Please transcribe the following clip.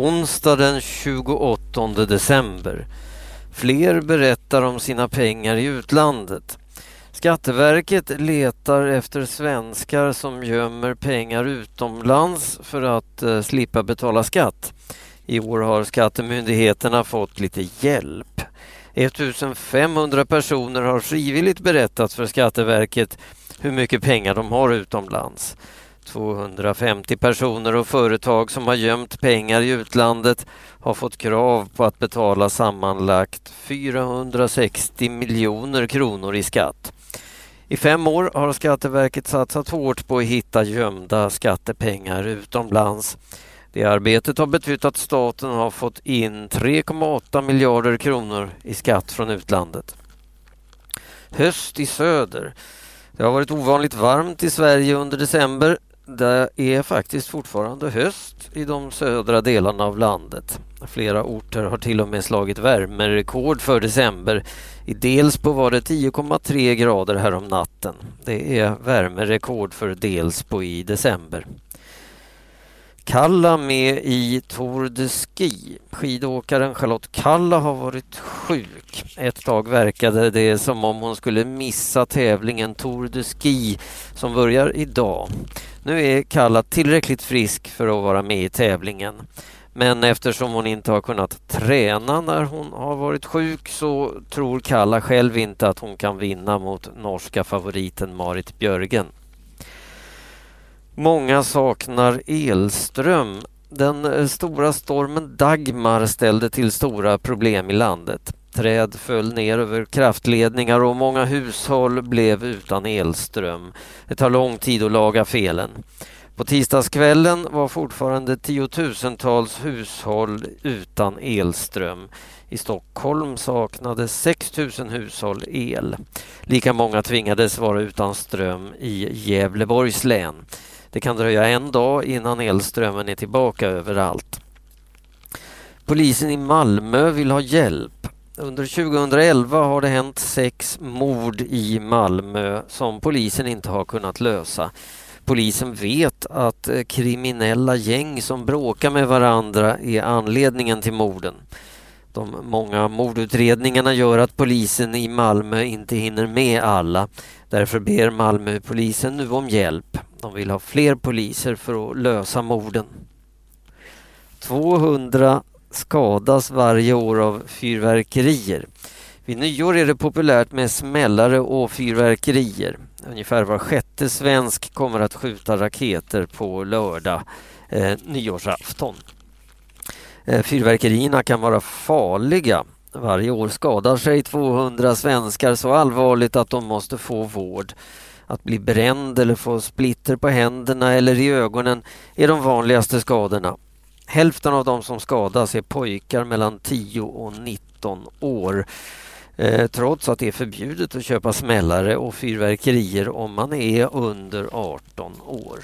onsdag den 28 december. Fler berättar om sina pengar i utlandet. Skatteverket letar efter svenskar som gömmer pengar utomlands för att eh, slippa betala skatt. I år har skattemyndigheterna fått lite hjälp. 1500 personer har frivilligt berättat för Skatteverket hur mycket pengar de har utomlands. 250 personer och företag som har gömt pengar i utlandet har fått krav på att betala sammanlagt 460 miljoner kronor i skatt. I fem år har Skatteverket satsat hårt på att hitta gömda skattepengar utomlands. Det arbetet har betytt att staten har fått in 3,8 miljarder kronor i skatt från utlandet. Höst i söder. Det har varit ovanligt varmt i Sverige under december. Det är faktiskt fortfarande höst i de södra delarna av landet. Flera orter har till och med slagit värmerekord för december. I Delsbo var det 10,3 grader här om natten. Det är värmerekord för Delsbo i december. Kalla med i Tour de Ski. Skidåkaren Charlotte Kalla har varit sjuk. Ett tag verkade det som om hon skulle missa tävlingen Tour de Ski som börjar idag. Nu är Kalla tillräckligt frisk för att vara med i tävlingen. Men eftersom hon inte har kunnat träna när hon har varit sjuk så tror Kalla själv inte att hon kan vinna mot norska favoriten Marit Björgen. Många saknar elström. Den eh, stora stormen Dagmar ställde till stora problem i landet. Träd föll ner över kraftledningar och många hushåll blev utan elström. Det tar lång tid att laga felen. På tisdagskvällen var fortfarande tiotusentals hushåll utan elström. I Stockholm saknade 6 000 hushåll el. Lika många tvingades vara utan ström i Gävleborgs län. Det kan dröja en dag innan elströmmen är tillbaka överallt. Polisen i Malmö vill ha hjälp. Under 2011 har det hänt sex mord i Malmö som polisen inte har kunnat lösa. Polisen vet att eh, kriminella gäng som bråkar med varandra är anledningen till morden. De många mordutredningarna gör att polisen i Malmö inte hinner med alla. Därför ber Malmöpolisen nu om hjälp. De vill ha fler poliser för att lösa morden. 200 skadas varje år av fyrverkerier. Vid nyår är det populärt med smällare och fyrverkerier. Ungefär var sjätte svensk kommer att skjuta raketer på lördag, eh, nyårsafton. Eh, fyrverkerierna kan vara farliga. Varje år skadar sig 200 svenskar så allvarligt att de måste få vård. Att bli bränd eller få splitter på händerna eller i ögonen är de vanligaste skadorna. Hälften av de som skadas är pojkar mellan 10 och 19 år. Eh, trots att det är förbjudet att köpa smällare och fyrverkerier om man är under 18 år.